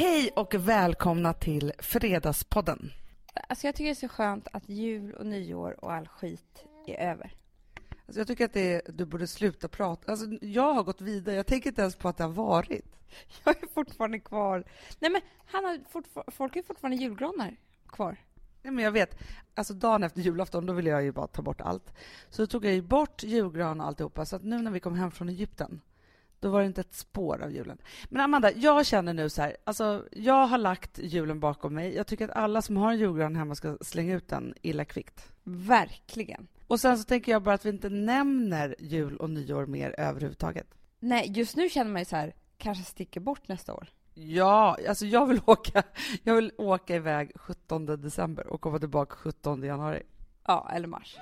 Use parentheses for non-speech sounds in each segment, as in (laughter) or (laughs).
Hej och välkomna till Fredagspodden. Alltså jag tycker det är så skönt att jul och nyår och all skit är över. Alltså jag tycker att det är, du borde sluta prata. Alltså jag har gått vidare. Jag tänker inte ens på att det har varit. (laughs) Jag är fortfarande kvar. Nej men han har fortfar- folk har fortfarande julgranar kvar. Nej, men jag vet. Alltså dagen efter julafton, då ville jag ju bara ta bort allt. Så då tog jag ju bort julgran och alltihopa. Så att nu när vi kom hem från Egypten, då var det inte ett spår av julen. Men Amanda, jag känner nu så här, alltså jag har lagt julen bakom mig. Jag tycker att alla som har en julgran hemma ska slänga ut den illa kvickt. Verkligen. Och sen så tänker jag bara att vi inte nämner jul och nyår mer överhuvudtaget. Nej, just nu känner man ju så här, kanske sticker bort nästa år. Ja, alltså jag vill åka, jag vill åka iväg 17 december och komma tillbaka 17 januari. Ja, eller mars.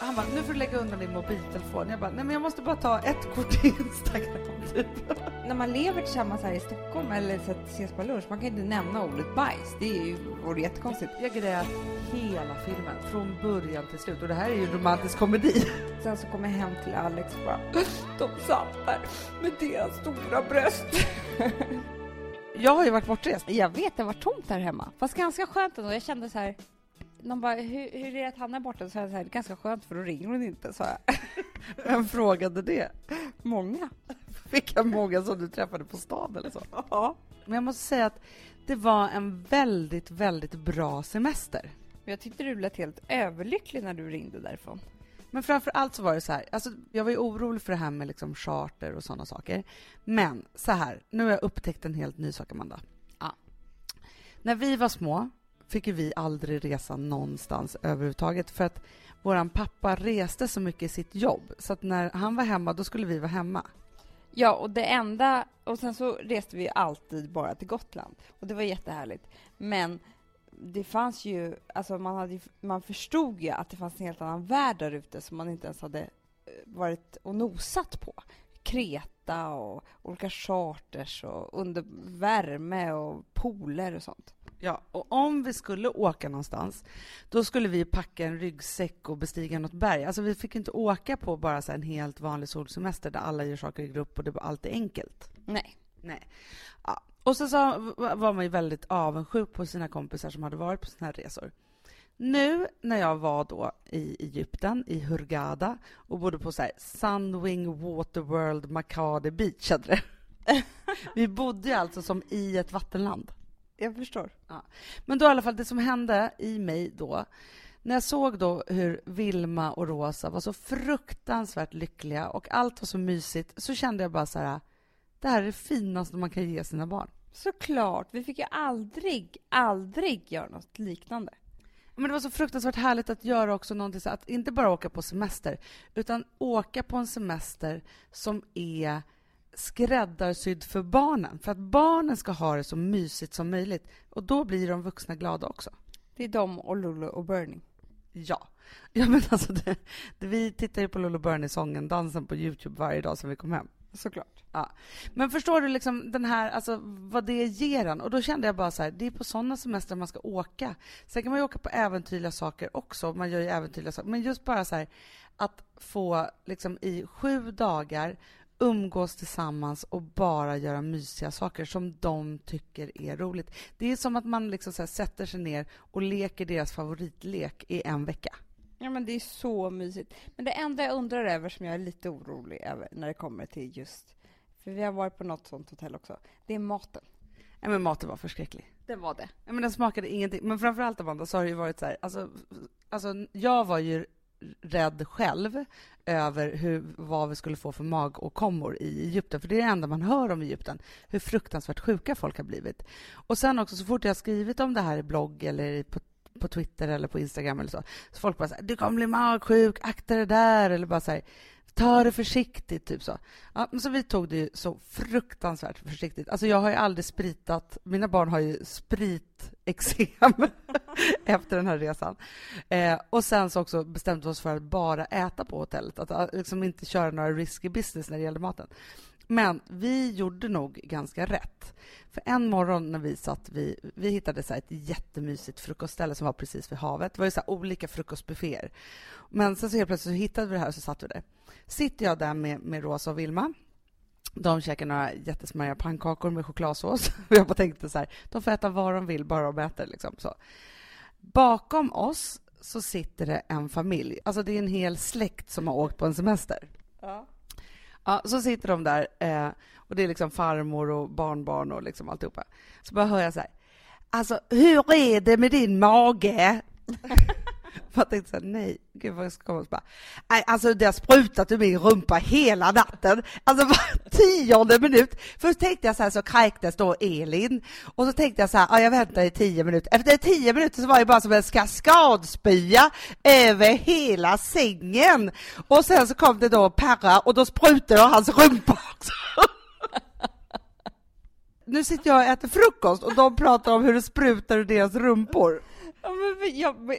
Han bara, nu får du lägga undan din mobiltelefon. Jag bara, nej men jag måste bara ta ett kort i Instagram typ. När man lever tillsammans här i Stockholm eller så att ses på lunch, man kan inte nämna ordet bajs. Det är ju, vore jättekonstigt. Jag grät hela filmen, från början till slut. Och det här är ju en romantisk komedi. Sen så kom jag hem till Alex och bara, de satt där med deras stora bröst. Jag har ju varit bortrest. Jag vet, det var tomt där hemma. Fast ganska skönt ändå. Jag kände så här, de bara, hur, hur är det att han är borta? Så jag så här, ganska skönt för då ringer hon inte, sa jag. (laughs) Vem frågade det? Många. (laughs) Vilka många som du träffade på stan eller så? (laughs) Ja. Men jag måste säga att det var en väldigt, väldigt bra semester. Jag tyckte du lät helt överlycklig när du ringde därifrån. Men framför allt så var det så här, alltså jag var ju orolig för det här med liksom charter och sådana saker. Men så här, nu har jag upptäckt en helt ny sak, Amanda. Ja. När vi var små fick ju vi aldrig resa någonstans överhuvudtaget för att våran pappa reste så mycket i sitt jobb så att när han var hemma, då skulle vi vara hemma. Ja, och det enda... Och sen så reste vi alltid bara till Gotland. Och det var jättehärligt. Men det fanns ju... Alltså man, hade, man förstod ju att det fanns en helt annan värld där ute som man inte ens hade eh, varit och nosat på. Kreta och olika charters och under värme och pooler och sånt. Ja, och om vi skulle åka någonstans, då skulle vi packa en ryggsäck och bestiga något berg. Alltså vi fick inte åka på bara så en helt vanlig solsemester där alla gör saker i grupp och det var alltid enkelt. Nej. Nej. Ja. Och så, så var man ju väldigt avundsjuk på sina kompisar som hade varit på såna här resor. Nu när jag var då i Egypten, i Hurghada och bodde på så här Sunwing Waterworld Makade Beach hade det. (laughs) Vi bodde ju alltså som i ett vattenland. Jag förstår. Men då i alla fall, det som hände i mig då, när jag såg då hur Vilma och Rosa var så fruktansvärt lyckliga och allt var så mysigt, så kände jag bara så här, det här är det finaste man kan ge sina barn. Såklart. Vi fick ju aldrig, aldrig göra något liknande. Men det var så fruktansvärt härligt att göra också någonting så att inte bara åka på semester, utan åka på en semester som är skräddarsydd för barnen. För att barnen ska ha det så mysigt som möjligt. Och då blir de vuxna glada också. Det är de och Lulu och Bernie. Ja. (laughs) ja men alltså det, det, vi tittar ju på Lolo Bernie-sången, dansen på Youtube varje dag som vi kom hem. Såklart. Men förstår du liksom den här, alltså vad det ger en? Och då kände jag bara så här, det är på sådana semestrar man ska åka. Sen kan man ju åka på äventyrliga saker också, man gör ju äventyrliga saker. Men just bara så här, att få liksom i sju dagar umgås tillsammans och bara göra mysiga saker som de tycker är roligt. Det är som att man liksom så sätter sig ner och leker deras favoritlek i en vecka. Ja, men det är så mysigt. Men det enda jag undrar över, som jag är lite orolig över när det kommer till just... För vi har varit på något sånt hotell också. Det är maten. Nej, men maten var förskräcklig. Det var det. Ja, men den smakade ingenting. Men framförallt Amanda, så har det ju varit så här, alltså, alltså jag var ju rädd själv över hur, vad vi skulle få för magåkommor i Egypten, för det är det enda man hör om Egypten, hur fruktansvärt sjuka folk har blivit. Och sen också, så fort jag har skrivit om det här i blogg eller på, på Twitter eller på Instagram eller så, så folk bara så här, du kommer bli magsjuk, akta det där, eller bara så här, ta det försiktigt, typ så. Ja, så vi tog det ju så fruktansvärt försiktigt. Alltså jag har ju aldrig spritat, mina barn har ju spritexem (laughs) efter den här resan. Eh, och sen så också bestämde vi oss för att bara äta på hotellet, att eh, liksom inte köra några risky business när det gällde maten. Men vi gjorde nog ganska rätt. För en morgon när vi satt, vi, vi hittade så här ett jättemysigt frukostställe som var precis vid havet. Det var ju så här olika frukostbufféer. Men sen så helt plötsligt så hittade vi det här och så satt vi där. Sitter jag där med, med Rosa och Vilma De käkar några jättesmarriga pannkakor med chokladsås. (laughs) Jag bara tänkte så här, de får äta vad de vill, bara de äter. Liksom, så. Bakom oss så sitter det en familj. Alltså det är en hel släkt som har åkt på en semester. Ja. Ja, så sitter de där eh, och det är liksom farmor och barnbarn och liksom alltihopa. Så bara hör jag så här. Alltså, hur är det med din mage? (laughs) Jag tänkte såhär, nej, gud vad jag ska komma och bara, nej, alltså det har sprutat ur min rumpa hela natten, alltså var tionde minut. Först tänkte jag så här, så kräktes då Elin, och så tänkte jag så här, ja, jag väntar i tio minuter. Efter tio minuter så var det bara som en kaskadspya över hela sängen. Och sen så kom det då Perra och då sprutade hans rumpa också. Nu sitter jag och äter frukost och de pratar om hur det sprutar ur deras rumpor. Ja, men jag,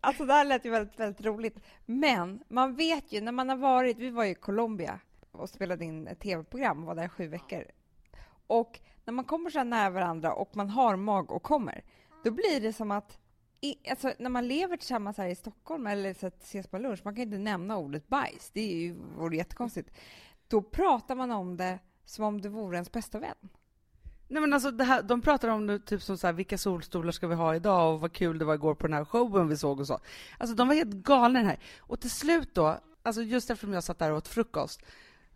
alltså det här lät ju väldigt, väldigt roligt. Men man vet ju när man har varit, vi var i Colombia och spelade in ett tv-program, var där sju veckor. Och när man kommer så här nära varandra och man har mag och kommer, då blir det som att i, alltså, när man lever tillsammans här i Stockholm eller så att ses på lunch, man kan inte nämna ordet bajs, det är ju, vore jättekonstigt. Då pratar man om det som om det vore ens bästa vän. Nej men alltså här, de pratar om det typ som så här, vilka solstolar ska vi ha idag och vad kul det var igår på den här showen vi såg och så. Alltså de var helt galna den här. Och till slut då, alltså just eftersom jag satt där och åt frukost,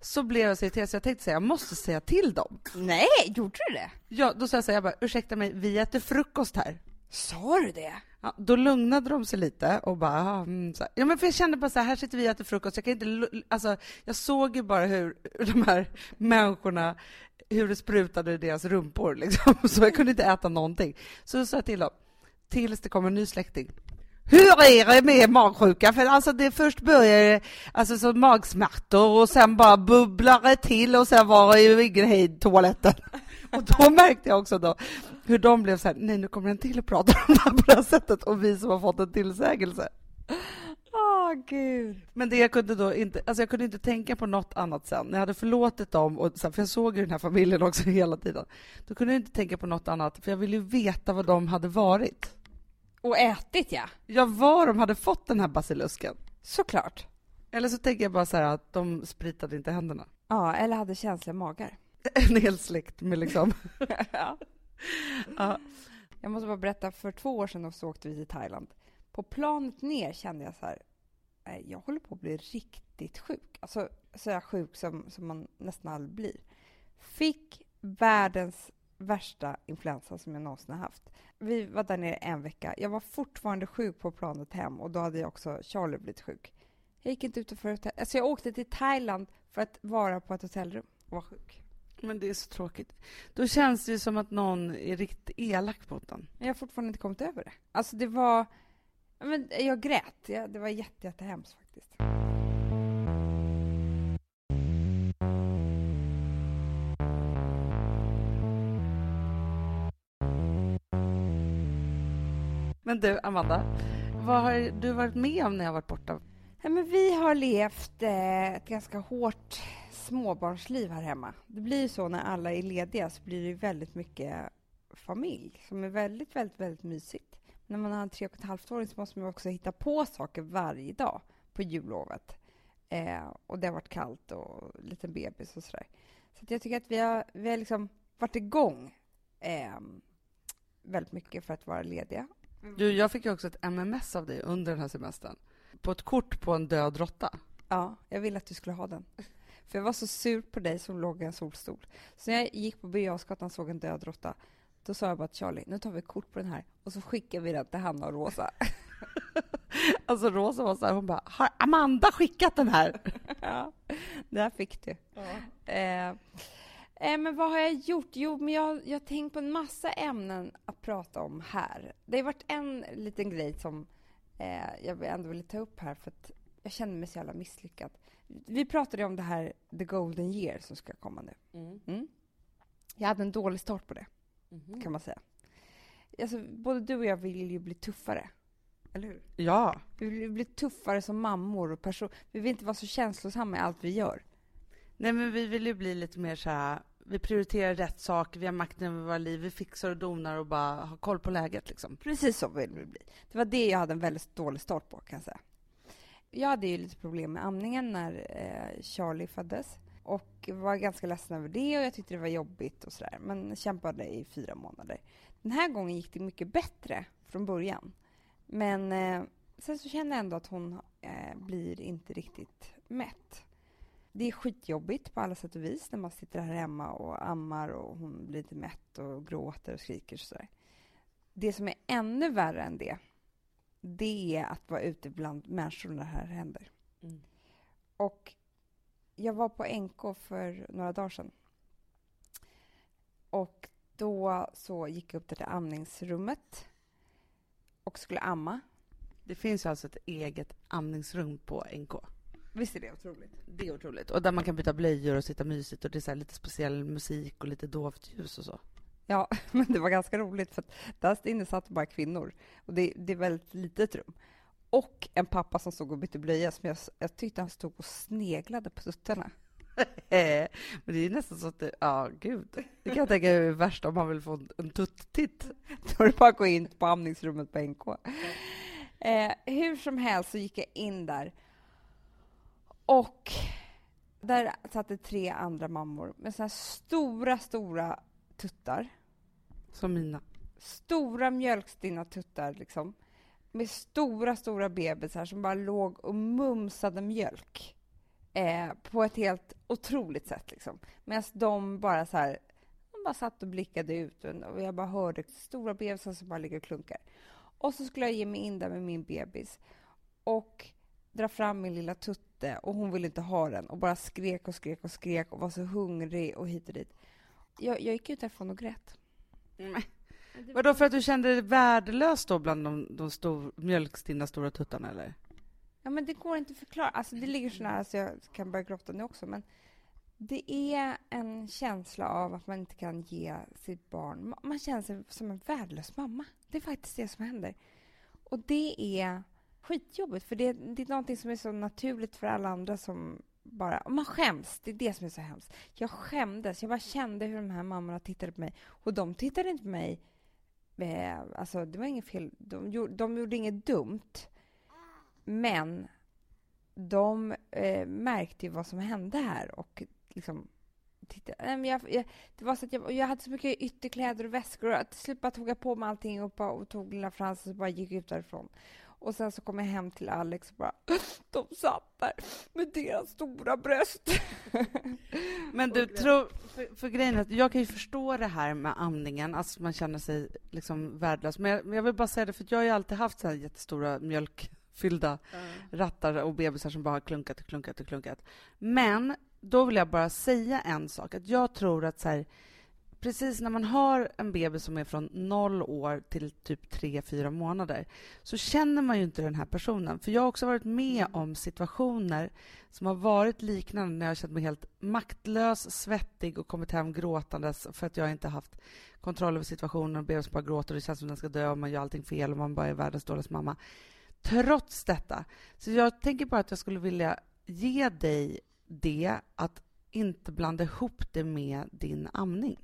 så blev jag så irriterad så jag tänkte säga jag måste säga till dem. Nej, gjorde du det? Ja, då sa jag så här, jag bara, ursäkta mig, vi äter frukost här. Sa du det? Ja, då lugnade de sig lite och bara, mm, så här. ja men för jag kände bara så här, här sitter vi och äter frukost, jag kan inte, alltså jag såg ju bara hur de här människorna hur det sprutade i deras rumpor, liksom. (laughs) så jag kunde inte äta någonting. Så då sa jag till dem, tills det kommer en ny släkting. Hur är det med magsjuka? För alltså det först började alltså så magsmärtor och sen bara bubblade det till och sen var det ju ingen hejd toaletten. (laughs) Och då märkte jag också då hur de blev så här, nej nu kommer en till och pratar om det här på det här sättet och vi som har fått en tillsägelse. Åh, gud. Men det jag kunde då inte, alltså jag kunde inte tänka på något annat sen. När jag hade förlåtit dem, och, för jag såg ju den här familjen också (laughs) hela tiden, då kunde jag inte tänka på något annat, för jag ville ju veta vad de hade varit. Och ätit, ja. Ja, var de hade fått den här basilusken. Såklart. Eller så tänker jag bara så här att de spritade inte händerna. Ja, eller hade känsliga magar. (laughs) En hel släkt med liksom... (laughs) ja. ja. Jag måste bara berätta, för två år sedan så åkte vi till Thailand. På planet ner kände jag så här, jag håller på att bli riktigt sjuk. Alltså så jag sjuk som, som man nästan aldrig blir. Fick världens värsta influensa som jag någonsin har haft. Vi var där nere en vecka. Jag var fortfarande sjuk på planet hem och då hade jag också Charlie blivit sjuk. Jag gick inte ut för hotell. Alltså jag åkte till Thailand för att vara på ett hotellrum och vara sjuk. Men det är så tråkigt. Då känns det ju som att någon är riktigt elak mot den. Jag har fortfarande inte kommit över det. Alltså det var men jag grät. Ja, det var jätte, jättehemskt faktiskt. Men du, Amanda, vad har du varit med om när jag varit borta? Ja, men vi har levt eh, ett ganska hårt småbarnsliv här hemma. Det blir så när alla är lediga så blir det väldigt mycket familj som är väldigt, väldigt, väldigt mysigt när man har en tre och ett halvt åring så måste man också hitta på saker varje dag på jullovet. Eh, och det har varit kallt och liten bebis och sådär. Så jag tycker att vi har, vi har liksom varit igång eh, väldigt mycket för att vara lediga. Du, jag fick ju också ett MMS av dig under den här semestern. På ett kort på en död råtta. Ja, jag ville att du skulle ha den. För jag var så sur på dig som låg i en solstol. Så när jag gick på Birger såg en död råtta, då sa jag bara till Charlie, nu tar vi kort på den här och så skickar vi den till Hanna och Rosa. (laughs) alltså Rosa var så här, hon bara, har Amanda skickat den här? (laughs) ja, där fick du. Ja. Eh, eh, men vad har jag gjort? Jo, men jag, jag har tänkt på en massa ämnen att prata om här. Det har varit en liten grej som eh, jag ändå vill ta upp här, för att jag känner mig så jävla misslyckad. Vi pratade om det här The Golden Year som ska komma nu. Mm. Mm. Jag hade en dålig start på det mm. kan man säga. Alltså, både du och jag vill ju bli tuffare. Eller hur? Ja. Vi vill bli tuffare som mammor och person. Vi vill inte vara så känslosamma i allt vi gör. Nej, men vi vill ju bli lite mer så här... Vi prioriterar rätt saker, vi har makten över våra liv, vi fixar och donar och bara har koll på läget. Liksom. Precis så vill vi bli. Det var det jag hade en väldigt dålig start på, kan jag säga. Jag hade ju lite problem med amningen när eh, Charlie föddes. Och var ganska ledsen över det och jag tyckte det var jobbigt och sådär. Men kämpade i fyra månader. Den här gången gick det mycket bättre från början. Men eh, sen så känner jag ändå att hon eh, blir inte riktigt mätt. Det är skitjobbigt på alla sätt och vis när man sitter här hemma och ammar och hon blir inte mätt och gråter och skriker och sådär. Det som är ännu värre än det, det är att vara ute bland människor när det här händer. Mm. Och jag var på NK för några dagar sedan. Och då så gick jag upp till amningsrummet och skulle amma. Det finns ju alltså ett eget amningsrum på NK. Visst är det otroligt? Det är otroligt. Och där man kan byta blöjor och sitta mysigt och det är så lite speciell musik och lite dovt ljus och så. Ja, (laughs) men det var ganska roligt för att där inne satt bara kvinnor och det, det är väldigt litet rum. Och en pappa som stod och bytte blöja som jag, jag tyckte han stod och sneglade på tuttarna. (laughs) men det är nästan så att det, ja gud. Det kan jag tänka är det värsta om man vill få en tutt-titt. Då är det bara att gå in på amningsrummet på NK. Eh, hur som helst så gick jag in där och där satt det tre andra mammor med såna här stora, stora tuttar. Som mina. Stora mjölkstinna tuttar, liksom. Med stora, stora bebisar som bara låg och mumsade mjölk. Eh, på ett helt otroligt sätt, liksom. Medan de bara så här... De bara satt och blickade ut och jag bara hörde stora bebisar som bara ligger och klunkar. Och så skulle jag ge mig in där med min bebis och dra fram min lilla tutte och hon ville inte ha den och bara skrek och skrek och skrek och var så hungrig och hit och dit. Jag, jag gick ut därifrån och grät. Mm. Vadå, för att du kände dig värdelös då bland de, de stor, mjölkstinna stora tuttarna, eller? Ja, men det går inte att förklara. Alltså, det ligger så nära så jag kan börja gråta nu också, men det är en känsla av att man inte kan ge sitt barn... Man känner sig som en värdelös mamma. Det är faktiskt det som händer. Och det är skitjobbigt, för det, det är någonting som är så naturligt för alla andra som bara... Och man skäms. Det är det som är så hemskt. Jag skämdes. Jag bara kände hur de här mammorna tittade på mig. Och de tittade inte på mig... Eh, alltså, det var inget fel. De, gjorde, de gjorde inget dumt. Men de eh, märkte ju vad som hände här och liksom titta. Nej, jag, jag, det var så att jag, jag hade så mycket ytterkläder och väskor och till slut bara tog jag på mig allting och, och tog lilla Frans och bara gick ut därifrån. Och sen så kom jag hem till Alex och bara, (laughs) de satt där med deras stora bröst. (laughs) Men du tror, för, för grejen är att jag kan ju förstå det här med amningen, alltså man känner sig liksom värdelös. Men jag, men jag vill bara säga det, för jag har ju alltid haft så här jättestora mjölkfyllda mm. rattar och bebisar som bara har klunkat och klunkat och klunkat. Men då vill jag bara säga en sak, att jag tror att så här, precis när man har en bebis som är från noll år till typ tre, fyra månader så känner man ju inte den här personen. För Jag har också varit med mm. om situationer som har varit liknande när jag har känt mig helt maktlös, svettig och kommit hem gråtandes för att jag inte haft kontroll över situationen och bebis bara gråter och det känns som att den ska dö och man gör allting fel och man bara är världens dåligaste mamma. Trots detta. Så jag tänker bara att jag skulle vilja ge dig det att inte blanda ihop det med din amning.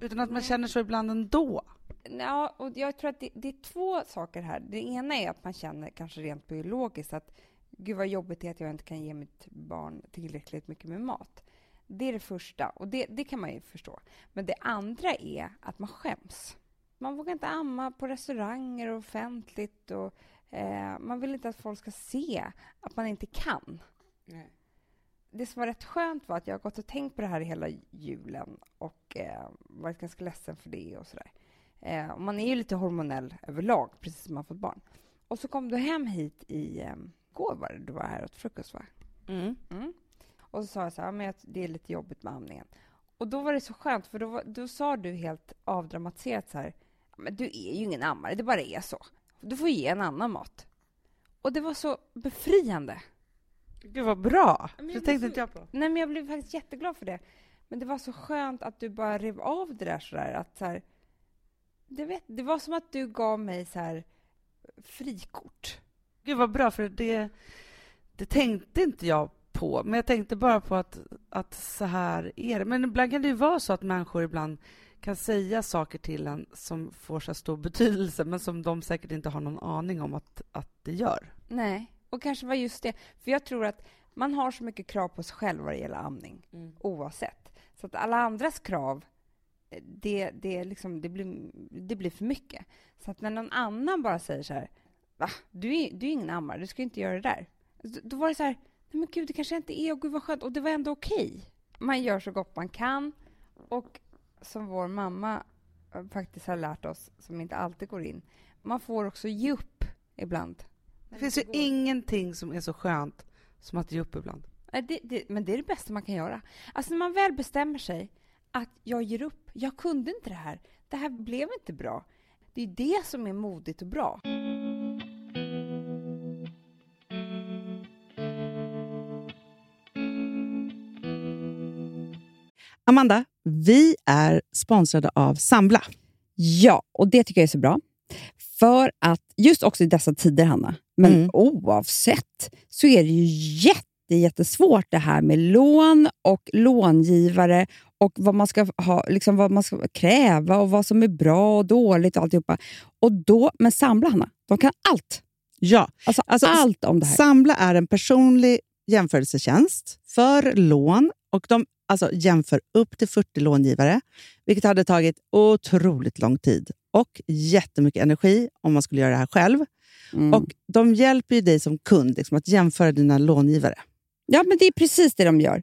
Utan att man känner så ibland ändå. Ja, och jag tror att det, det, är två saker här. Det ena är att man känner kanske rent biologiskt att gud vad jobbigt det är att jag inte kan ge mitt barn tillräckligt mycket med mat. Det är det första, och det, det kan man ju förstå. Men det andra är att man skäms. Man vågar inte amma på restauranger och offentligt. Och, eh, man vill inte att folk ska se att man inte kan. Nej det som var rätt skönt var att jag har gått och tänkt på det här hela julen och eh, varit ganska ledsen för det och sådär. Eh, och man är ju lite hormonell överlag, precis som man fått barn. Och så kom du hem hit i... Eh, går var det du var här åt frukost, va? Mm. Mm. Och så sa jag så här, men det är lite jobbigt med amningen. Och då var det så skönt, för då, då sa du helt avdramatiserat så här, men du är ju ingen ammare, det bara är så. Du får ge en annan mat. Och det var så befriande. Gud vad bra! Men det tänkte inte jag på. Nej, men jag blev faktiskt jätteglad för det. Men det var så skönt att du bara rev av det där sådär. Att så här, det, vet, det var som att du gav mig så här frikort. Gud vad bra, för det, det tänkte inte jag på. Men jag tänkte bara på att, att så här är det. Men ibland kan det ju vara så att människor ibland kan säga saker till en som får så stor betydelse men som de säkert inte har någon aning om att, att det gör. Nej. Och kanske var just det. För jag tror att man har så mycket krav på sig själv vad det gäller amning, Mm. oavsett. Så att alla andras krav, eh, det, det, liksom, det, blir, det blir för mycket. Så att när någon annan bara säger så här, va, du är, du är ingen ammare, du ska inte göra det där. Då, då var det så här, nej men gud, det kanske inte är, och gud vad skönt, och det var ändå okej. Man gör så gott man kan, och som vår mamma eh, faktiskt har lärt oss, som inte alltid går in, man får också ge upp ibland. Det finns ju ingenting som är så skönt som att ge upp ibland. Det, det, men det är det bästa man kan göra. Alltså när man väl bestämmer sig att jag ger upp, jag kunde inte det här, det här blev inte bra. Det är det som är modigt och bra. Amanda, vi är sponsrade av Sambla. Ja, och det tycker jag är så bra. För att just också i dessa tider, Hanna, men Mm. oavsett, så är det ju jätte, jättesvårt det här med lån och långivare och vad man ska ha, liksom vad man ska kräva och vad som är bra och dåligt och alltihopa. Och då, men Sambla, Hanna, de kan allt. Ja, Alltså, Alltså, allt om det här. Sambla är en personlig jämförelsetjänst för lån och de alltså, jämför upp till 40 långivare, vilket hade tagit otroligt lång tid och jättemycket energi om man skulle göra det här själv. Mm. Och De hjälper ju dig som kund liksom, att jämföra dina långivare. Ja, men det är precis det de gör.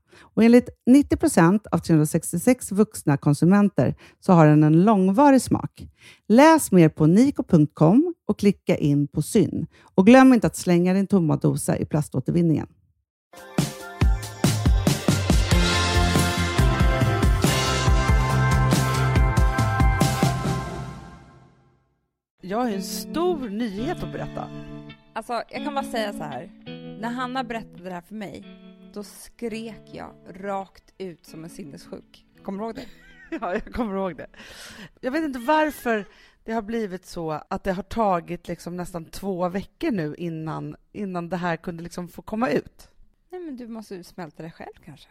Och enligt 90 procent av 366 vuxna konsumenter så har den en långvarig smak. Läs mer på niko.com och klicka in på Syn. Och glöm inte att slänga din tomma dosa i plaståtervinningen. Jag har en stor nyhet att berätta. Alltså, jag kan bara säga så här. När Hanna berättade det här för mig, då skrek jag rakt ut som en sinnessjuk. Kommer du ihåg det? (laughs) Ja, jag kommer ihåg det. Jag vet inte varför det har blivit så att det har tagit liksom nästan två veckor nu innan, innan det här kunde liksom få komma ut. Nej, men du måste ju smälta det själv kanske.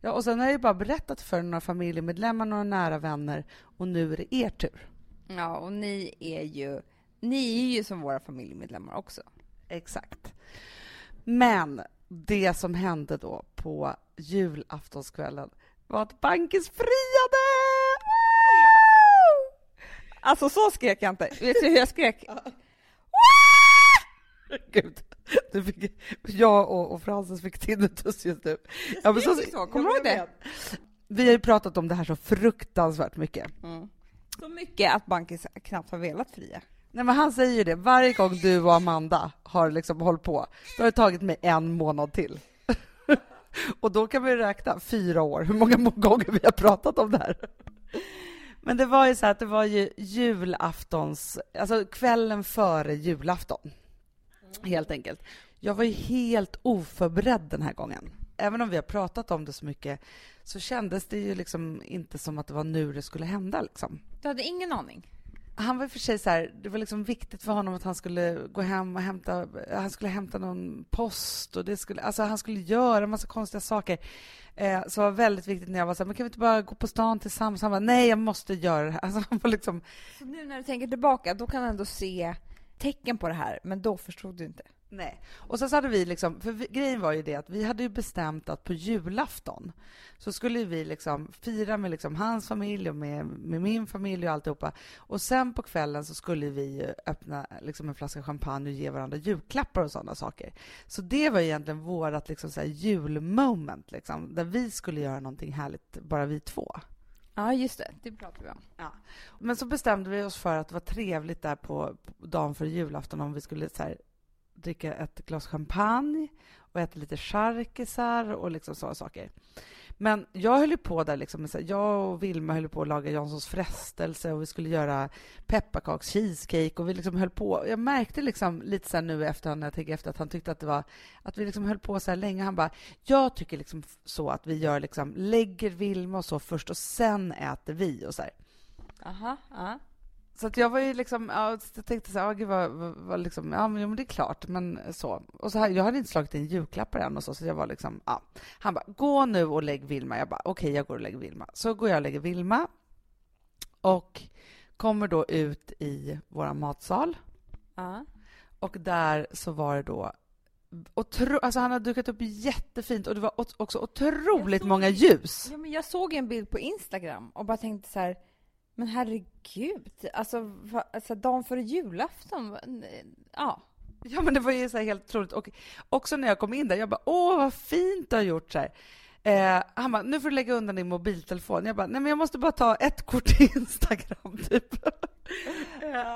Ja, och sen har jag ju bara berättat för några familjemedlemmar, några nära vänner och nu är det er tur. Ja, och ni är ju, ni är ju som våra familjemedlemmar också. Exakt. Men det som hände då på julaftonskvällen var att Bankis friade! Alltså så skrek jag inte. Vet du hur jag skrek? Gud, du fick, jag och, och Frances fick tinnitus just nu. Ja, men skrek så. Kommer du ihåg det? Vi har ju pratat om det här så fruktansvärt mycket. Mm. Så mycket att Bankis knappt har velat fria. Nej, men han säger ju det, varje gång du och Amanda har liksom hållit på, då har det tagit mig en månad till. (laughs) och då kan vi räkna fyra år, hur många (laughs) gånger vi har pratat om det här. Men det var ju så att det var ju julaftons, alltså kvällen före julafton, helt enkelt. Jag var ju helt oförberedd den här gången. Även om vi har pratat om det så mycket så kändes det ju liksom inte som att det var nu det skulle hända. Liksom. Du hade ingen aning? Han var i och för sig så här, det var liksom viktigt för honom att han skulle gå hem och hämta, han skulle hämta någon post och det skulle, alltså han skulle göra en massa konstiga saker. Eh, så det var väldigt viktigt när jag var så här, men kan vi inte bara gå på stan tillsammans? Han bara, nej jag måste göra det här. (laughs) Alltså han var liksom, Så nu när du tänker tillbaka, då kan du ändå se tecken på det här, men då förstod du inte. Nej. Och sen så hade vi liksom, för vi, grejen var ju det att vi hade ju bestämt att på julafton så skulle vi liksom fira med liksom hans familj och med, med min familj och alltihopa. Och sen på kvällen så skulle vi öppna liksom en flaska champagne och ge varandra julklappar och sådana saker. Så det var egentligen vårt liksom så julmoment, liksom, där vi skulle göra någonting härligt, bara vi två. Ja, just det. Det pratade vi om. Ja. Men så bestämde vi oss för att det var trevligt där på, på dagen för julafton om vi skulle så här, dricka ett glas champagne och äta lite charkisar och liksom sådana saker. Men jag höll på där, liksom, jag och Vilma höll på att laga Janssons frestelse och vi skulle göra pepparkaks cheesecake och vi liksom höll på. Jag märkte liksom lite så nu efter när jag tänker efter att han tyckte att det var att vi liksom höll på så här länge. Han bara, jag tycker liksom så att vi gör liksom lägger Vilma och så först och sen äter vi och så här. Aha, aha. Så att jag var ju liksom, ja, jag tänkte så här, oh, gud vad, vad, vad liksom, ja men det är klart, men så. Och så här, jag hade inte slagit in julklappar än och så, så jag var liksom, ja. Han bara, gå nu och lägg Vilma. Jag bara, okej, okay, jag går och lägger Vilma. Så går jag och lägger Vilma och kommer då ut i vår matsal. Ja. Och där så var det då Otro, alltså han hade dukat upp jättefint och det var också otroligt såg, många ljus. Ja, men jag såg en bild på Instagram och bara tänkte så här, men herregud, alltså, va, alltså dagen före julafton, ja. Ja, men det var ju så helt otroligt. Och också när jag kom in där, jag bara, åh, vad fint du har gjort så här. Eh, han bara, nu får du lägga undan din mobiltelefon. Jag bara, nej men jag måste bara ta ett kort till Instagram, typ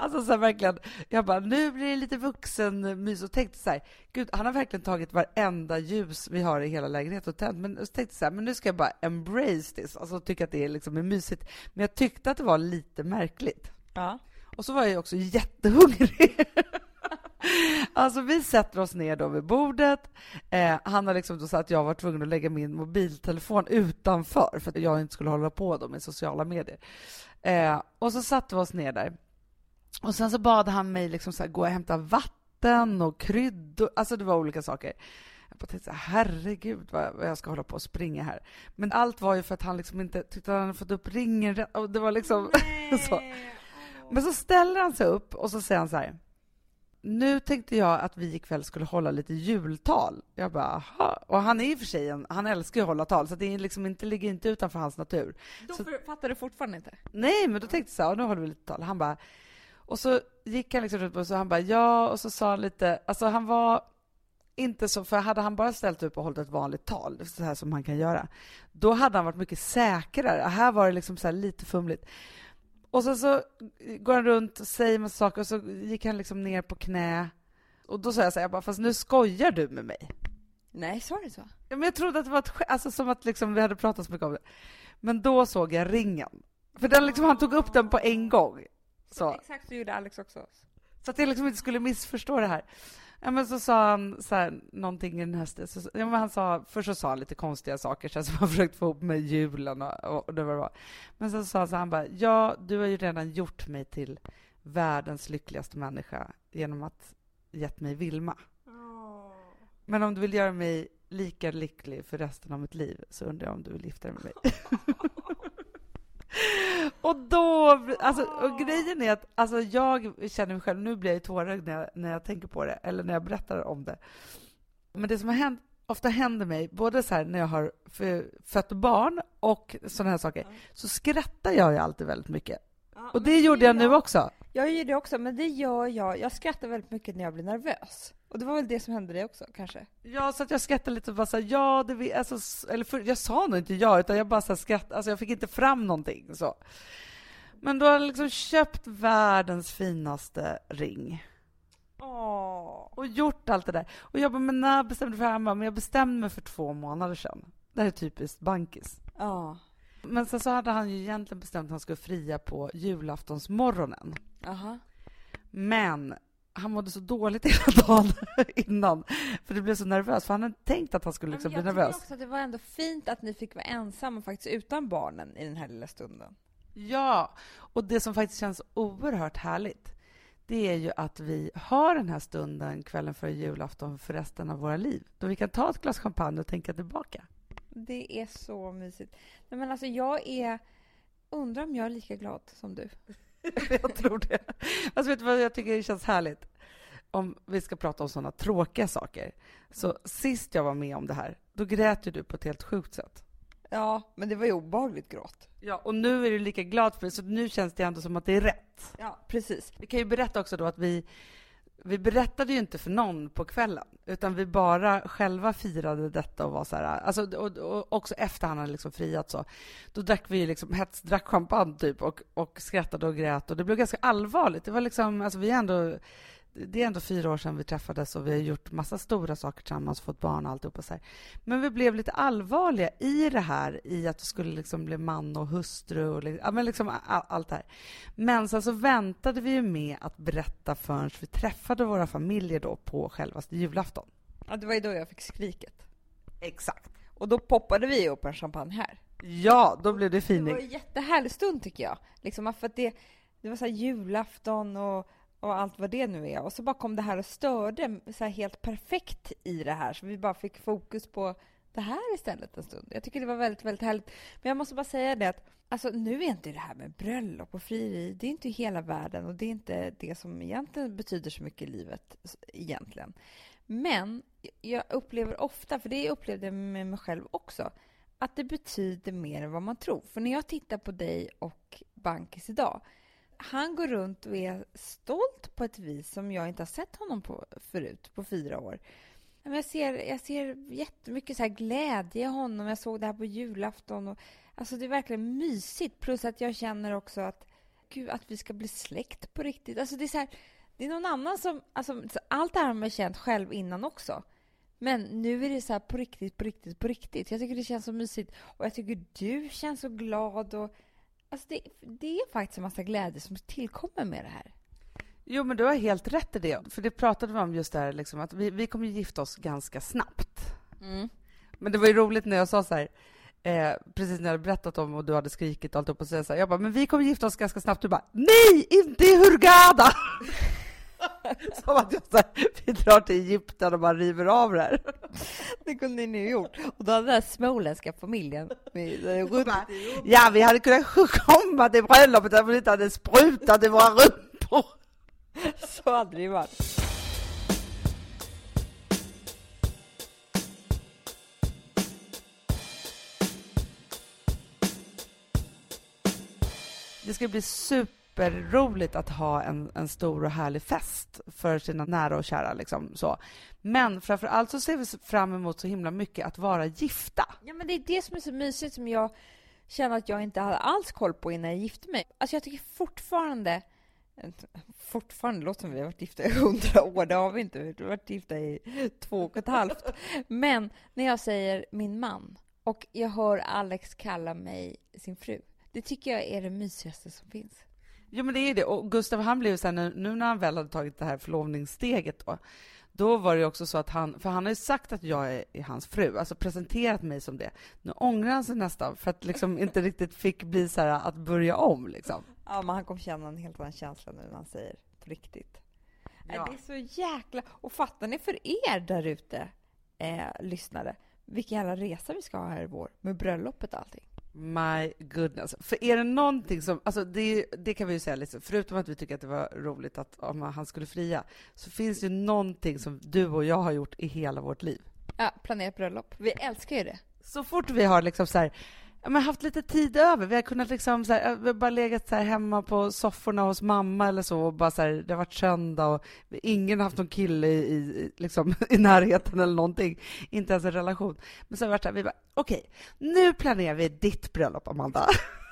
alltså så här, verkligen. Jag bara, nu blir det lite vuxenmys. Och tänkte så här, gud, han har verkligen tagit varenda ljus vi har i hela lägenheten och tänt. Men jag tänkte så här, men nu ska jag bara embrace this. Alltså tycka att det är liksom är mysigt. Men jag tyckte att det var lite märkligt. Ja. Och så var jag också jättehungrig. (laughs) Alltså vi sätter oss ner då vid bordet. Eh, han har liksom då sagt att jag var tvungen att lägga min mobiltelefon utanför för att jag inte skulle hålla på då med sociala medier. Eh, och så satte vi oss ner där. Och sen så bad han mig liksom så här, gå och hämta vatten och kryddor. Alltså det var olika saker. Jag bara tänkte så här, herregud vad jag ska hålla på och springa här. Men allt var ju för att han liksom inte tyckte att han hade fått upp ringen rätt. Det var liksom (laughs) så. Men så ställer han sig upp och så säger han så här nu tänkte jag att vi ikväll skulle hålla lite jultal. Jag bara, aha. Och han är i och för sig en, han älskar ju att hålla tal, så det är liksom inte, ligger inte utanför hans natur. Då så, fattar du fortfarande inte? Nej, men då tänkte jag så här, nu håller vi lite tal. Han bara, och så gick han liksom runt och så han bara, ja, och så sa han lite, alltså han var inte så, för hade han bara ställt upp och hållit ett vanligt tal, så här som han kan göra, då hade han varit mycket säkrare. Här var det liksom så lite fumligt. Och sen så går han runt och säger massa saker och så gick han liksom ner på knä. Och då sa jag så här, jag bara, fast nu skojar du med mig. Nej, sa du så? Ja, men jag trodde att det var ett alltså som att liksom vi hade pratat så mycket om det. Men då såg jag ringen. För den liksom, han tog upp den på en gång. Så. Exakt så gjorde Alex också. Så att jag liksom inte skulle missförstå det här. Ja, men så sa han så här, någonting i den här stilen. Ja, men han sa, först så sa han lite konstiga saker så som (laughs) han försökt få ihop med julen och, och det var det var. Men sen sa han så han bara, ja, du har ju redan gjort mig till världens lyckligaste människa genom att gett mig Vilma. Oh. Men om du vill göra mig lika lycklig för resten av mitt liv så undrar jag om du vill gifta dig med mig. (laughs) (laughs) och då, alltså, och grejen är att alltså, jag känner mig själv, nu blir jag tårögd när jag, när jag tänker på det, eller när jag berättar om det. Men det som har hänt, ofta händer mig, både så här när jag har fött barn och sådana här saker, så skrattar jag ju alltid väldigt mycket. Ja, och det gjorde jag, jag nu också. Jag gör det också, men det gör jag. Jag skrattar väldigt mycket när jag blir nervös. Och det var väl det som hände dig också, kanske? Ja, så att jag skrattade lite och bara så ja, det alltså, eller för, jag sa nog inte ja, utan jag bara så skrattade, alltså jag fick inte fram någonting så. Men då har liksom köpt världens finaste ring. Åh. Och gjort allt det där. Och jag bara, men när bestämde du för det Men jag bestämde mig för två månader sedan. Det här är typiskt bankis. Ja. Men sen så hade han ju egentligen bestämt att han skulle fria på julaftonsmorgonen. Aha. Men han mådde så dåligt (laughs) hela dagen innan, för det blev så nervös. För han hade tänkt att han skulle liksom bli nervös. Jag också att det var ändå fint att ni fick vara ensamma faktiskt utan barnen i den här lilla stunden. Ja, och det som faktiskt känns oerhört härligt det är ju att vi har den här stunden kvällen före julafton för resten av våra liv. Då vi kan ta ett glas champagne och tänka tillbaka. Det är så mysigt. Nej, men alltså jag är... Undrar om jag är lika glad som du. (laughs) jag tror det. Alltså vet du vad jag tycker det känns härligt? om vi ska prata om sådana tråkiga saker, så sist jag var med om det här, då grät ju du på ett helt sjukt sätt. Ja, men det var ju obehagligt gråt. Ja, och nu är du lika glad för det, så nu känns det ändå som att det är rätt. Ja, precis. Vi kan ju berätta också då att vi, vi berättade ju inte för någon på kvällen, utan vi bara själva firade detta och var så här, alltså, och, och också efter han hade liksom friat så, då drack vi liksom hetsdrack champagne typ och, och skrattade och grät och det blev ganska allvarligt. Det var liksom, alltså vi är ändå det är ändå fyra år sedan vi träffades och vi har gjort massa stora saker tillsammans, fått barn och alltihopa så här. Men vi blev lite allvarliga i det här, i att vi skulle liksom bli man och hustru och ja, men liksom all, allt det här. Men sen så väntade vi ju med att berätta förrän vi träffade våra familjer då på självaste julafton. Ja, det var ju då jag fick skriket. Exakt. Och då poppade vi upp en champagne här. Ja, då blev det fining. Det var en jättehärlig stund tycker jag. Liksom för att det, det var så här julafton och och allt vad det nu är. Och så bara kom det här och störde så helt perfekt i det här, så vi bara fick fokus på det här istället en stund. Jag tycker det var väldigt, väldigt härligt. Men jag måste bara säga det att alltså, nu är inte det här med bröllop och frieri, det är inte hela världen och det är inte det som egentligen betyder så mycket i livet egentligen. Men jag upplever ofta, för det upplevde jag med mig själv också, att det betyder mer än vad man tror. För när jag tittar på dig och Bankis idag han går runt och är stolt på ett vis som jag inte har sett honom på förut, på fyra år. Jag ser, jag ser jättemycket så här glädje i honom. Jag såg det här på julafton. Och, alltså det är verkligen mysigt. Plus att jag känner också att, gud, att vi ska bli släkt på riktigt. Alltså det är så här, det är någon annan som... Alltså, allt det här har man känt själv innan också. Men nu är det så här på riktigt, på riktigt, på riktigt. Jag tycker det känns så mysigt. Och jag tycker du känns så glad. och Alltså det, det är faktiskt en massa glädje som tillkommer med det här. Jo, men du har helt rätt i det. För det pratade vi om just där, liksom, att vi, vi kommer gifta oss ganska snabbt. Mm. Men det var ju roligt när jag sa så här, eh, precis när jag hade berättat om och du hade skrikit och allt och så, så här, jag bara, men vi kommer gifta oss ganska snabbt. Du bara, nej, inte i Hurghada! (laughs) (laughs) Som att jag så här, vi drar till Egypten och bara river av det här. (laughs) Det kunde ni ju gjort. Och då hade den där småländska familjen Ja, vi hade kunnat komma till bröllopet om vi inte hade sprutat i våra rumpor. (laughs) Så hade det ju varit. Det ska bli super superroligt att ha en, en stor och härlig fest för sina nära och kära. Liksom, så. Men framför allt så ser vi fram emot så himla mycket att vara gifta. Ja, men det är det som är så mysigt som jag känner att jag inte hade alls koll på innan jag gifte mig. Alltså jag tycker fortfarande Fortfarande låter som vi har varit gifta i hundra år. Det har vi inte. Vi har varit gifta i två och ett halvt. Men när jag säger min man och jag hör Alex kalla mig sin fru. Det tycker jag är det mysigaste som finns. Jo, men det är det. Och Gustav, han blev så här, nu, nu när han väl hade tagit det här förlovningssteget då, då var det också så att han, för han har ju sagt att jag är, är, hans fru, alltså presenterat mig som det. Nu ångrar han sig nästan för att liksom inte riktigt fick bli så här att börja om liksom. Ja, men han kommer känna en helt annan känsla nu när han säger på riktigt. Ja. Det är så jäkla... Och fattar ni för er där ute, eh, lyssnare, vilken jävla resa vi ska ha här i vår med bröllopet och allting. My goodness. För är det någonting som, alltså det, det kan vi ju säga, liksom, förutom att vi tycker att det var roligt att om han skulle fria, så finns det någonting som du och jag har gjort i hela vårt liv. Ja, planerat bröllop. Vi älskar ju det. Så fort vi har liksom så här, men haft lite tid över. Vi har kunnat liksom så här, vi har bara legat så här hemma på sofforna hos mamma eller så och bara så här, det har varit söndag och ingen har haft någon kille i, i, liksom, (laughs) i närheten eller någonting. Inte ens en relation. Men så har vi varit så här, vi bara, okej, okay, nu planerar vi ditt bröllop, Amanda. (laughs)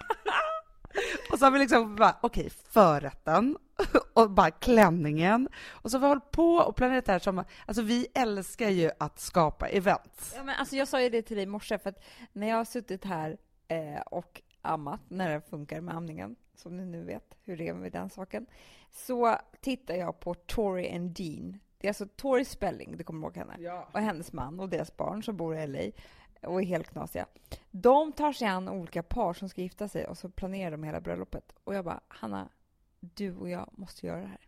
(laughs) och så har vi liksom bara, okej, okay, förrätten och bara klänningen. Och så har vi hållit på och planerat det här som, alltså vi älskar ju att skapa event. Ja, men alltså jag sa ju det till dig i morse, för att när jag har suttit här eh, och ammat, när det funkar med amningen, som ni nu vet hur det är med den saken, så tittar jag på Tori and Dean. Det är alltså Tori Spelling, du kommer ihåg henne, ja. och hennes man och deras barn som bor i LA och är helt knasiga. De tar sig an olika par som ska gifta sig och så planerar de hela bröllopet. Och jag bara, Hanna, du och jag måste göra det här.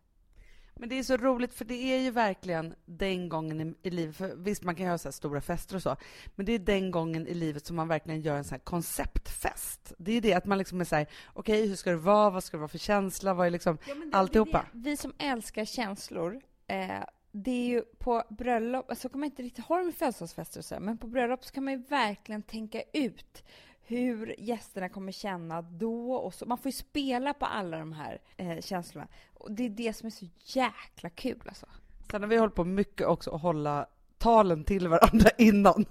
Men det är så roligt, för det är ju verkligen den gången i, i livet, för visst man kan göra så stora fester och så, men det är den gången i livet som man verkligen gör en sån här konceptfest. Det är det att man liksom är så här, okej, okay, hur ska det vara, vad ska det vara för känsla, vad är liksom ja, det, alltihopa? Det, vi som älskar känslor Eh, det är ju på bröllop, så alltså kan man inte riktigt ha dem i födelsedagsfester och så, men på bröllop så kan man ju verkligen tänka ut hur gästerna kommer känna då och så. Man får ju spela på alla de här eh, känslorna. Och det är det som är så jäkla kul alltså. Sen har vi hållit på mycket också att hålla talen till varandra (laughs) innan.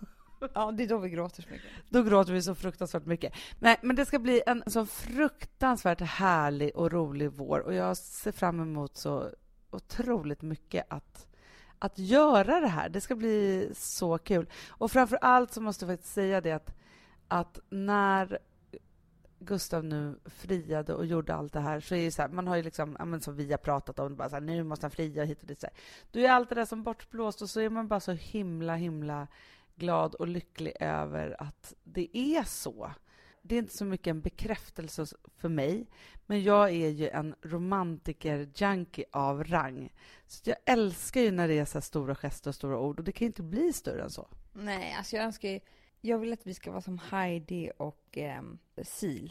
Ja, det är då vi gråter så mycket. Då gråter vi så fruktansvärt mycket. Nej, men det ska bli en så fruktansvärt härlig och rolig vår och jag ser fram emot så otroligt mycket att, att göra det här. Det ska bli så kul. Och framför allt så måste jag faktiskt säga det att, att när Gustav nu friade och gjorde allt det här så är det så här, man har ju liksom, ja, men som vi har pratat om, bara så här, nu måste han fria hit och dit. Så här. Då är allt det där som bortblåst och så är man bara så himla, himla glad och lycklig över att det är så. Det är inte så mycket en bekräftelse för mig, men jag är ju en romantiker-junkie av rang. Så jag älskar ju när det är så stora gester och stora ord och det kan ju inte bli större än så. Nej, alltså jag önskar ju, jag vill att vi ska vara som Heidi och eh, Sil.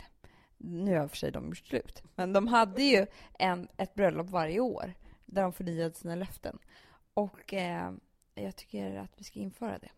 Nu har för sig de gjort slut, men de hade ju en, ett bröllop varje år där de förnyade sina löften. Och eh, jag tycker att vi ska införa det.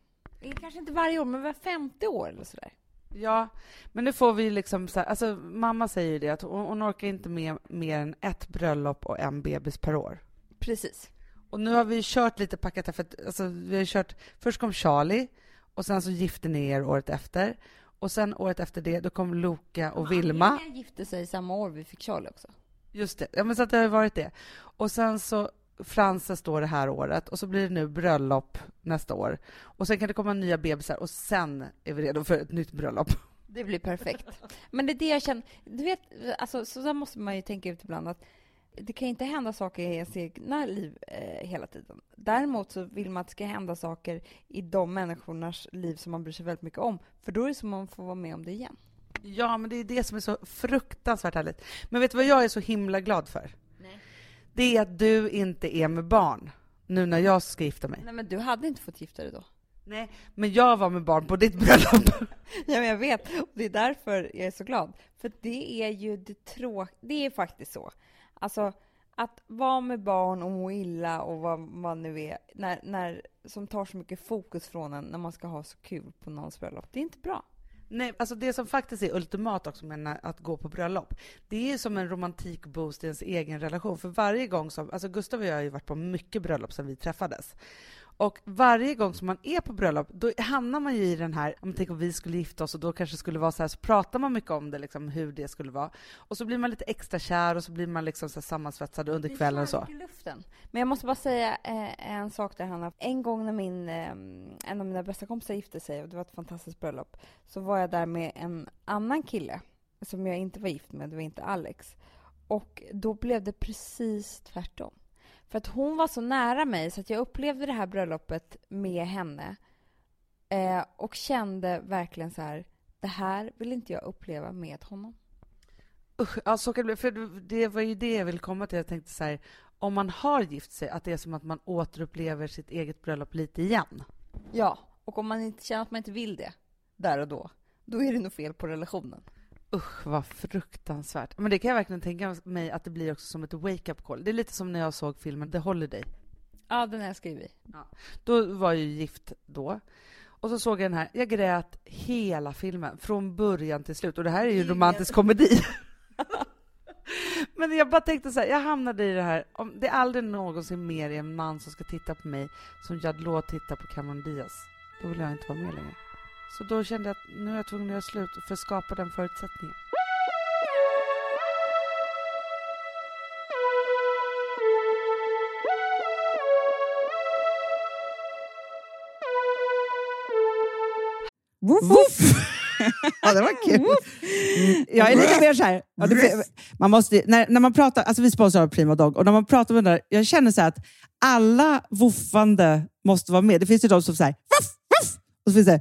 Kanske inte varje år, men var femte år eller sådär. Ja, men nu får vi liksom så här, alltså mamma säger ju det att hon, hon orkar inte med mer än ett bröllop och en bebis per år. Precis. Och nu har vi kört lite packat för att, alltså vi har kört, först kom Charlie och sen så gifte ni er året efter och sen året efter det då kom Loka och Vilma. Han gifte sig samma år vi fick Charlie också. Just det, ja men så att det har varit det. Och sen så Frances då det här året och så blir det nu bröllop nästa år. Och sen kan det komma nya bebisar och sen är vi redo för ett nytt bröllop. Det blir perfekt. Men det är det jag känner, du vet, alltså, så där måste man ju tänka ut ibland att det kan inte hända saker i ens egna liv eh, hela tiden. Däremot så vill man att det ska hända saker i de människornas liv som man bryr sig väldigt mycket om. För då är det som att man får vara med om det igen. Ja, men det är det som är så fruktansvärt härligt. Men vet du vad jag är så himla glad för? Det är att du inte är med barn nu när jag ska gifta mig. Nej, men du hade inte fått gifta dig då. Nej, men jag var med barn på ditt bröllop. (laughs) ja, men jag vet. Och det är därför jag är så glad. För det är ju det tråk... Det är faktiskt så. Alltså, att vara med barn och må illa och vad man nu är, när, när, som tar så mycket fokus från en när man ska ha så kul på någons bröllop, det är inte bra. Nej, alltså det som faktiskt är ultimat också med att gå på bröllop, det är som en romantikboost i ens egen relation. För varje gång som, alltså Gustav och jag har ju varit på mycket bröllop sedan vi träffades. Och varje gång som man är på bröllop, då hamnar man ju i den här, om tänk om vi skulle gifta oss och då kanske skulle vara så här, så pratar man mycket om det, liksom, hur det skulle vara. Och så blir man lite extra kär och så blir man liksom så sammansvetsad under kvällen och så. I luften. Men jag måste bara säga eh, en sak där Hanna. En gång när min, eh, en av mina bästa kompisar gifte sig och det var ett fantastiskt bröllop, så var jag där med en annan kille som jag inte var gift med, det var inte Alex. Och då blev det precis tvärtom. För att hon var så nära mig så att jag upplevde det här bröllopet med henne eh, och kände verkligen så här, det här vill inte jag uppleva med honom. Usch, ja, så kan det bli. För det var ju det jag ville komma till. Jag tänkte så här, om man har gift sig, att det är som att man återupplever sitt eget bröllop lite igen. Ja, och om man inte känner att man inte vill det där och då, då är det nog fel på relationen. Usch, vad fruktansvärt. Men det kan jag verkligen tänka mig att det blir också som ett wake-up call. Det är lite som när jag såg filmen The Holiday. Ja, den älskar vi. Ja. Då var jag ju gift då. Och så såg jag den här. Jag grät hela filmen, från början till slut. Och det här är ju en romantisk komedi. (laughs) Men jag bara tänkte så här, jag hamnade i det här, om det är aldrig någonsin mer en man som ska titta på mig som Jad Law tittar på Cameron Diaz, då vill jag inte vara med längre. Så då kände jag att nu är jag tvungen att göra slut för att skapa den förutsättningen. Woof, woof. (laughs) ja, det var kul. Mm, jag är lite mer så här, ja, det, man måste, när, när man pratar, alltså vi sponsrar Prima Dog, och när man pratar med den där, jag känner så att alla woofande måste vara med. Det finns ju de som säger woof, woof, och så finns det.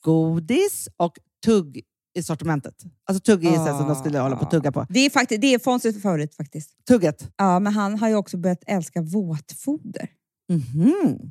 godis och tugg i sortimentet. Alltså tugg är oh. som de skulle hålla på att tugga på. Det är, faktiskt, det är Fonzys favorit faktiskt. Tugget? Ja, men han har ju också börjat älska våtfoder. Mm -hmm.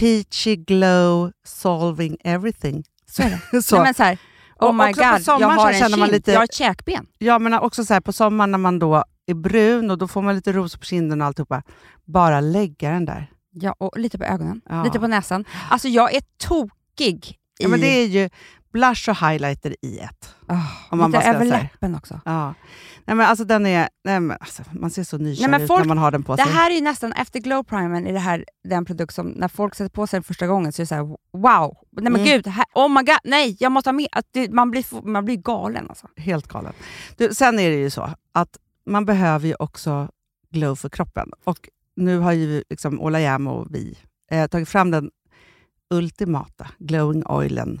peachy glow solving everything. Så är det. (laughs) så. Nej, men så här, oh my god, jag har en kind, lite, jag har ett käkben. Ja, men också så här, på sommaren när man då är brun och då får man lite rosor på kinden och alltihopa. Bara lägga den där. Ja, och lite på ögonen, ja. lite på näsan. Alltså jag är tokig i... Ja, men det är ju blush och highlighter i ett. Oh, om man lite över läppen också. Ja. Nej, men alltså, den är, nej, men alltså, man ser så nykär ut när man har den på sig. Det här är nästan, efter glow primern, är det här den produkt som när folk sätter på sig den första gången så är det såhär wow, nej men mm. gud, här, oh my god, nej jag måste ha med. Att det, man, blir, man blir galen alltså. Helt galen. Du, sen är det ju så att man behöver ju också glow för kroppen. Och nu har ju liksom Ola Jäm och vi eh, tagit fram den ultimata glowing oilen.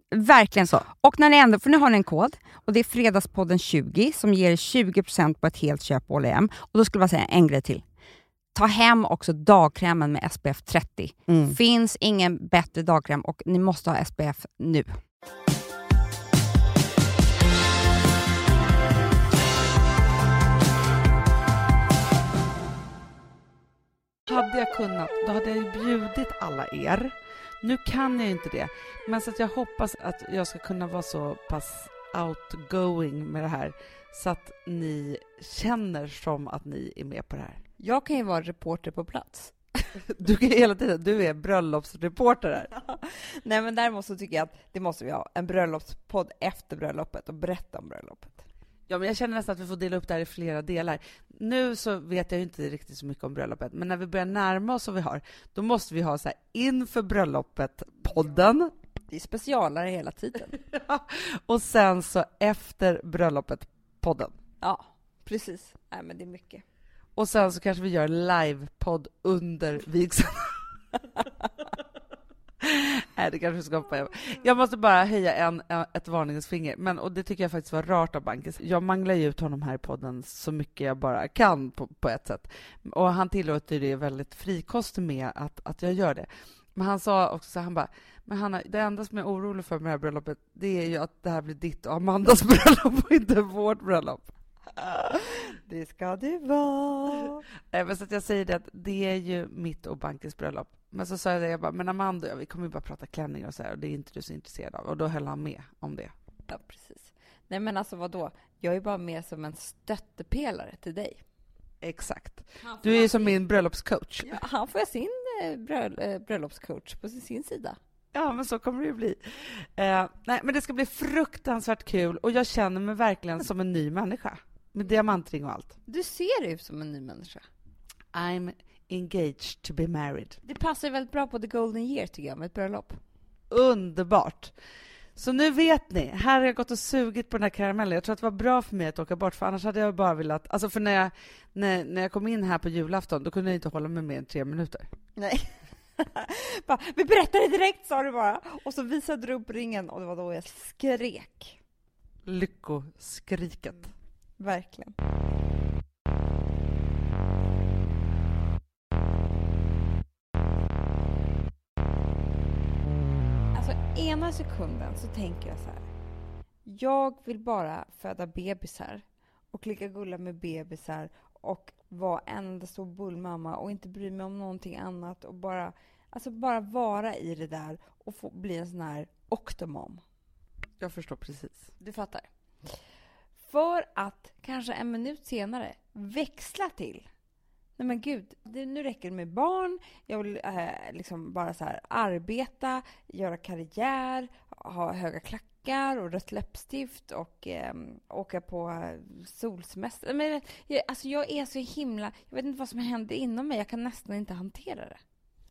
Verkligen så. Och när ni ändå, för nu har ni en kod och det är Fredagspodden 20 som ger 20% på ett helt köp på H&M. Och då skulle jag säga en grej till. Ta hem också dagkrämen med SPF 30. Mm. Finns ingen bättre dagkräm och ni måste ha SPF nu. Hade jag kunnat, då hade jag bjudit alla er nu kan jag inte det, men så att jag hoppas att jag ska kunna vara så pass outgoing med det här så att ni känner som att ni är med på det här. Jag kan ju vara reporter på plats. (laughs) Du kan hela tiden, du är bröllopsreporter här. (laughs) Nej men däremot så tycker jag att det måste vi ha, en bröllopspodd efter bröllopet och berätta om bröllopet. Ja, men jag känner nästan att vi får dela upp det här i flera delar. Nu så vet jag inte riktigt så mycket om bröllopet, men när vi börjar närma oss vad vi har, då måste vi ha så här inför bröllopet-podden. Det är specialare hela tiden. (laughs) och sen så efter bröllopet-podden. Ja, precis. Nej, men det är mycket. Och sen så kanske vi gör live-podd under vigseln. (laughs) Nej, det kanske ska hoppa Jag måste bara höja en, eh, ett varningens finger. Men, och det tycker jag faktiskt var rart av Bankis. Jag manglar ju ut honom här i podden så mycket jag bara kan på, på ett sätt. Och han tillåter det väldigt frikostigt med att, att jag gör det. Men han sa också så han bara, men Hanna, det enda som jag är orolig för med det här bröllopet, det är ju att det här blir ditt och Amandas (laughs) bröllop och inte vårt bröllop. Det ska det vara. Men så att jag säger det att det är ju mitt och Bankis bröllop. Men så sa jag det, jag bara, men Amanda ja, vi kommer ju bara prata klänningar och så här, och det är inte du så intresserad av. Och då höll han med om det. Ja, precis. Nej, men alltså vad då? Jag är bara med som en stöttepelare till dig. Exakt. Du är ju som min bröllopscoach. Ja, han får sin eh, bröll eh, bröllopscoach på sin sida. Ja, men så kommer det ju bli. Eh, nej, men det ska bli fruktansvärt kul och jag känner mig verkligen som en ny människa. Med diamantring och allt. Du ser ut som en ny människa. I'm engaged to be married. Det passar väldigt bra på the golden year tycker jag, med ett bröllop. Underbart! Så nu vet ni, här har jag gått och sugit på den här karamellen. Jag tror att det var bra för mig att åka bort, för annars hade jag bara velat... Alltså för när jag, när, när jag kom in här på julafton, då kunde jag inte hålla mig mer än tre minuter. Nej. (laughs) bara, vi berättar det direkt, sa du bara. Och så visade du upp ringen och det var då jag skrek. Lyckoskriket. Verkligen. Alltså ena sekunden så tänker jag så här. Jag vill bara föda bebisar och leka gulla med bebisar och vara en enda stor bullmamma och inte bry mig om någonting annat och bara, alltså bara vara i det där och få bli en sån här octomom. Jag förstår precis. Du fattar? För att kanske en minut senare växla till Nej men gud, det, nu räcker det med barn. Jag vill eh, liksom bara så här arbeta, göra karriär, ha höga klackar och rött läppstift och eh, åka på eh, solsemester. Men, jag, alltså jag är så himla... Jag vet inte vad som händer inom mig. Jag kan nästan inte hantera det.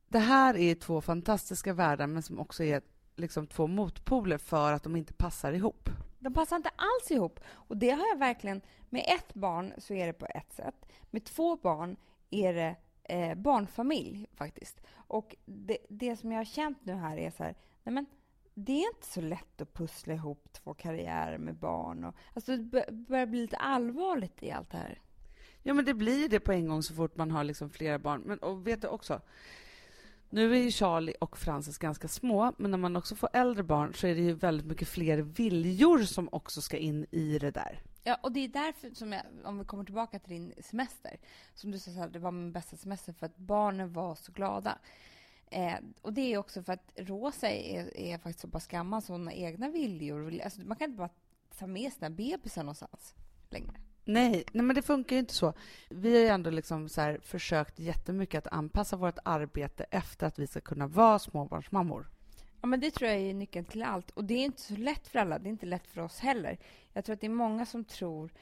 Det här är två fantastiska världar, men som också är liksom två motpoler för att de inte passar ihop. De passar inte alls ihop. Och det har jag verkligen... Med ett barn så är det på ett sätt. Med två barn är det eh, barnfamilj faktiskt. Och det, det som jag har känt nu här är så här, nej men det är inte så lätt att pussla ihop två karriärer med barn. Och, alltså det börjar bli lite allvarligt i allt det här. Ja, men det blir det på en gång så fort man har liksom flera barn. Men och vet du också, nu är ju Charlie och Frances ganska små, men när man också får äldre barn så är det ju väldigt mycket fler viljor som också ska in i det där. Ja, och det är därför som jag, om vi kommer tillbaka till din semester, som du sa, det var min bästa semester för att barnen var så glada. Eh, och det är också för att Rosa är, är faktiskt så pass gammal så hon har egna viljor. Alltså, man kan inte bara ta med sina bebisar någonstans längre. Nej, nej, men det funkar ju inte så. Vi har ju ändå liksom så här försökt jättemycket att anpassa vårt arbete efter att vi ska kunna vara småbarnsmammor. Ja, men det tror jag är nyckeln till allt. Och det är inte så lätt för alla. Det är inte lätt för oss heller. Jag tror att det är många som tror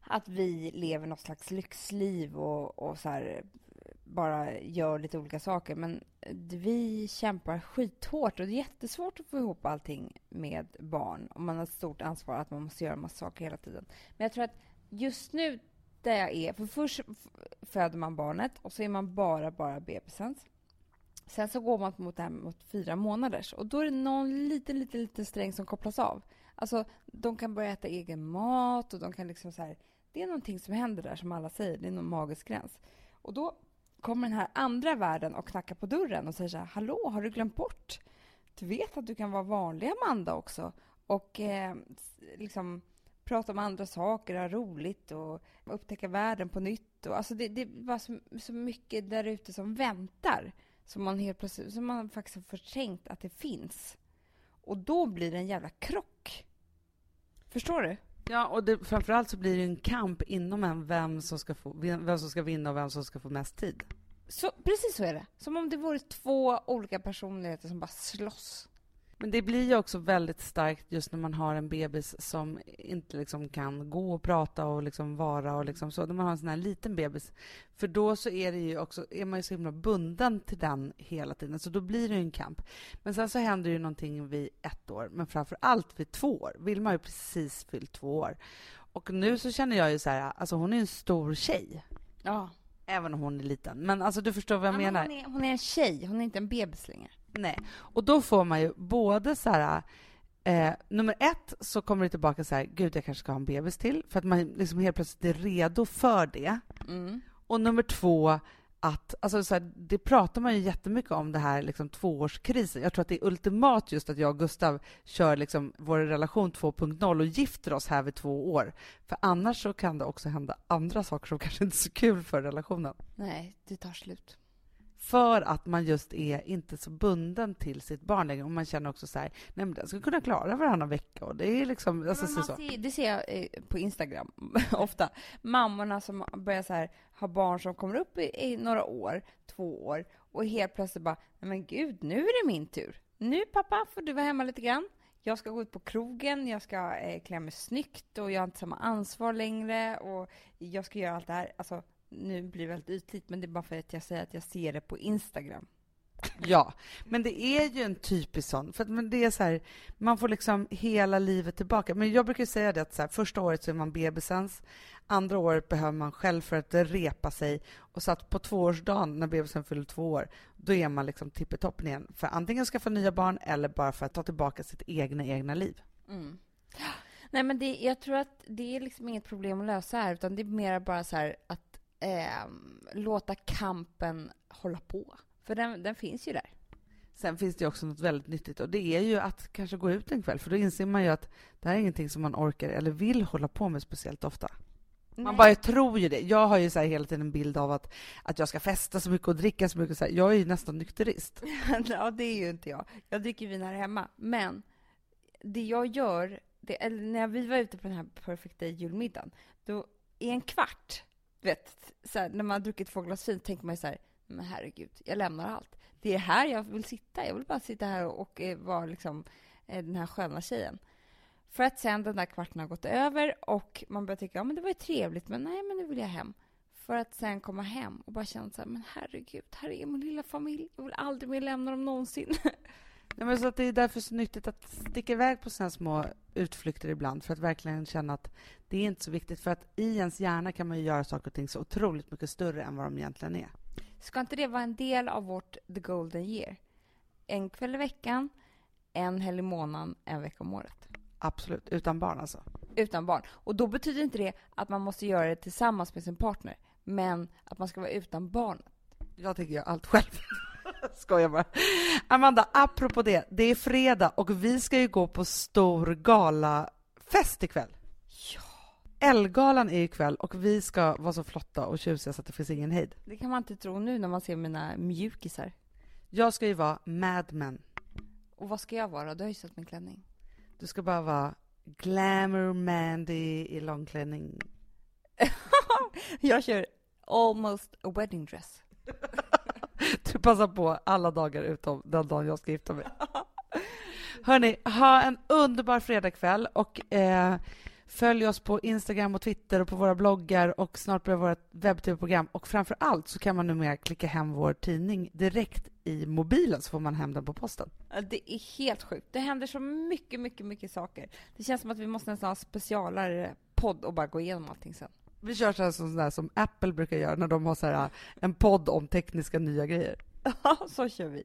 att vi lever något slags lyxliv och, och så här, bara gör lite olika saker. Men vi kämpar skithårt och det är jättesvårt att få ihop allting med barn. Och man har ett stort ansvar att man måste göra massa saker hela tiden. Men jag tror att just nu där jag är, för först föder man barnet och så är man bara, bara bebisen. Sen så går man mot det här mot fyra månaders och då är det någon liten, liten, liten sträng som kopplas av. Alltså, de kan börja äta egen mat och de kan liksom så här, Det är någonting som händer där som alla säger, det är någon magisk gräns. Och då kommer den här andra världen och knackar på dörren och säger så här, hallå, har du glömt bort? Du vet att du kan vara vanlig Amanda också och eh, liksom prata om andra saker, ha roligt och upptäcka världen på nytt. Och, alltså det, det bara så, så mycket där ute som väntar som man helt plötsligt, som man faktiskt har förträngt att det finns. Och då blir det en jävla krock. Förstår du? Ja, och det, framförallt så blir det en kamp inom en vem som, ska få, vem som ska vinna och vem som ska få mest tid. Så, precis så är det. Som om det vore två olika personligheter som bara slåss. Men det blir ju också väldigt starkt just när man har en bebis som inte liksom kan gå och prata och liksom vara och liksom så. När man har en sån här liten bebis. För då så är det ju också, är man ju så himla bunden till den hela tiden, så då blir det ju en kamp. Men sen så händer ju någonting vid ett år, men framför allt vid två år. Vilma har ju precis fyllt två år. Och nu så känner jag ju så här, alltså hon är en stor tjej. Ja. Även om hon är liten. Men alltså du förstår vad jag ja, menar. Hon är, hon är en tjej, hon är inte en bebis längre. Nej. Och då får man ju både så här... Eh, nummer ett så kommer det tillbaka så här, gud jag kanske ska ha en bebis till, för att man liksom helt plötsligt är redo för det. Mm. Och nummer två, att, alltså så här, det pratar man ju jättemycket om, det här liksom, tvåårskrisen. Jag tror att det är ultimat just att jag och Gustav kör liksom, vår relation 2.0 och gifter oss här vid två år. För annars så kan det också hända andra saker som kanske inte är så kul för relationen. Nej, det tar slut. För att man just är inte så bunden till sitt barn längre. Och man känner också så här, nej men den ska kunna klara varannan vecka. Och det är liksom, alltså, så. Ser, det ser jag eh, på Instagram (laughs) ofta. Mammorna som börjar så här, ha barn som kommer upp i, i, några år, två år. Och helt plötsligt bara, nej men gud, nu är det min tur. Nu pappa får du vara hemma lite grann. Jag ska gå ut på krogen, jag ska eh, klä mig snyggt och jag har inte samma ansvar längre och jag ska göra allt det här. Alltså, nu blir det väldigt ytligt, men det är bara för att jag säger att jag ser det på Instagram. (laughs) Ja, men det är ju en typisk sån. För att men det är så här, man får liksom hela livet tillbaka. Men jag brukar säga det att så här, första året så är man bebisens, andra året behöver man själv för att repa sig och så att på tvåårsdagen när bebisen fyller två år, då är man liksom tippetoppen igen. För antingen ska få nya barn eller bara för att ta tillbaka sitt egna, egna liv. Mm. (gasps) Nej, men det, jag tror att det är liksom inget problem att lösa här, utan det är mer bara så här att eh, låta kampen hålla på. För den, den finns ju där. Sen finns det också något väldigt nyttigt och det är ju att kanske gå ut en kväll för då inser man ju att det här är ingenting som man orkar eller vill hålla på med speciellt ofta. Man Nej. bara tror ju det. Jag har ju så här hela tiden en bild av att, att jag ska festa så mycket och dricka så mycket. Så här. Jag är ju nästan nykterist. (laughs) ja, det är ju inte jag. Jag dricker vin här hemma. Men det jag gör, det, eller när vi var ute på den här perfekta julmiddagen, då i en kvart, vet, så här, när man har druckit två glas vin, tänker man ju så här, men herregud, jag lämnar allt. Det är här jag vill sitta. Jag vill bara sitta här och, och vara liksom eh, den här sköna tjejen. För att sen den där kvarten har gått över och man börjar tycka, ja men det var ju trevligt, men nej, men nu vill jag hem. För att sen komma hem och bara känna så här, men herregud, här är min lilla familj. Jag vill aldrig mer lämna dem någonsin. (laughs) Nej, men så att det är därför så nyttigt att sticka iväg på här små utflykter ibland för att verkligen känna att det är inte så viktigt. För att i ens hjärna kan man ju göra saker och ting så otroligt mycket större än vad de egentligen är. Ska inte det vara en del av vårt the golden year? En kväll i veckan, en helg i månaden, en vecka om året. Absolut, utan barn alltså. Utan barn. Och då betyder inte det att man måste göra det tillsammans med sin partner, men att man ska vara utan barn. Jag tänker göra allt själv. (laughs) (laughs) Skojar bara. Amanda, apropå det. Det är fredag och vi ska ju gå på stor galafest ikväll. Ja. Elgalan är ikväll och vi ska vara så flotta och tjusiga så att det finns ingen hejd. Det kan man inte tro nu när man ser mina mjukisar. Jag ska ju vara Mad Men. Och vad ska jag vara? Du har ju sett min klänning. Du ska bara vara Glamour Mandy i långklänning. (laughs) jag kör almost a wedding dress. (laughs) (laughs) Du passar på alla dagar utom den dagen jag ska gifta mig. Hörni, ha en underbar fredagkväll och eh, följ oss på Instagram och Twitter och på våra bloggar och snart börjar vårt webb-tv-program. Och framför allt så kan man numera klicka hem vår tidning direkt i mobilen så får man hem den på posten. Det är helt sjukt. Det händer så mycket, mycket, mycket saker. Det känns som att vi måste nästan ha en specialare podd och bara gå igenom allting sen. Vi kör så här som, där som Apple brukar göra när de har så här, en podd om tekniska nya grejer. Ja, (laughs) så kör vi.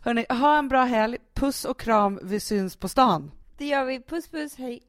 Hörni, ha en bra helg. Puss och kram. Vi syns på stan. Det gör vi. Puss, puss, hej.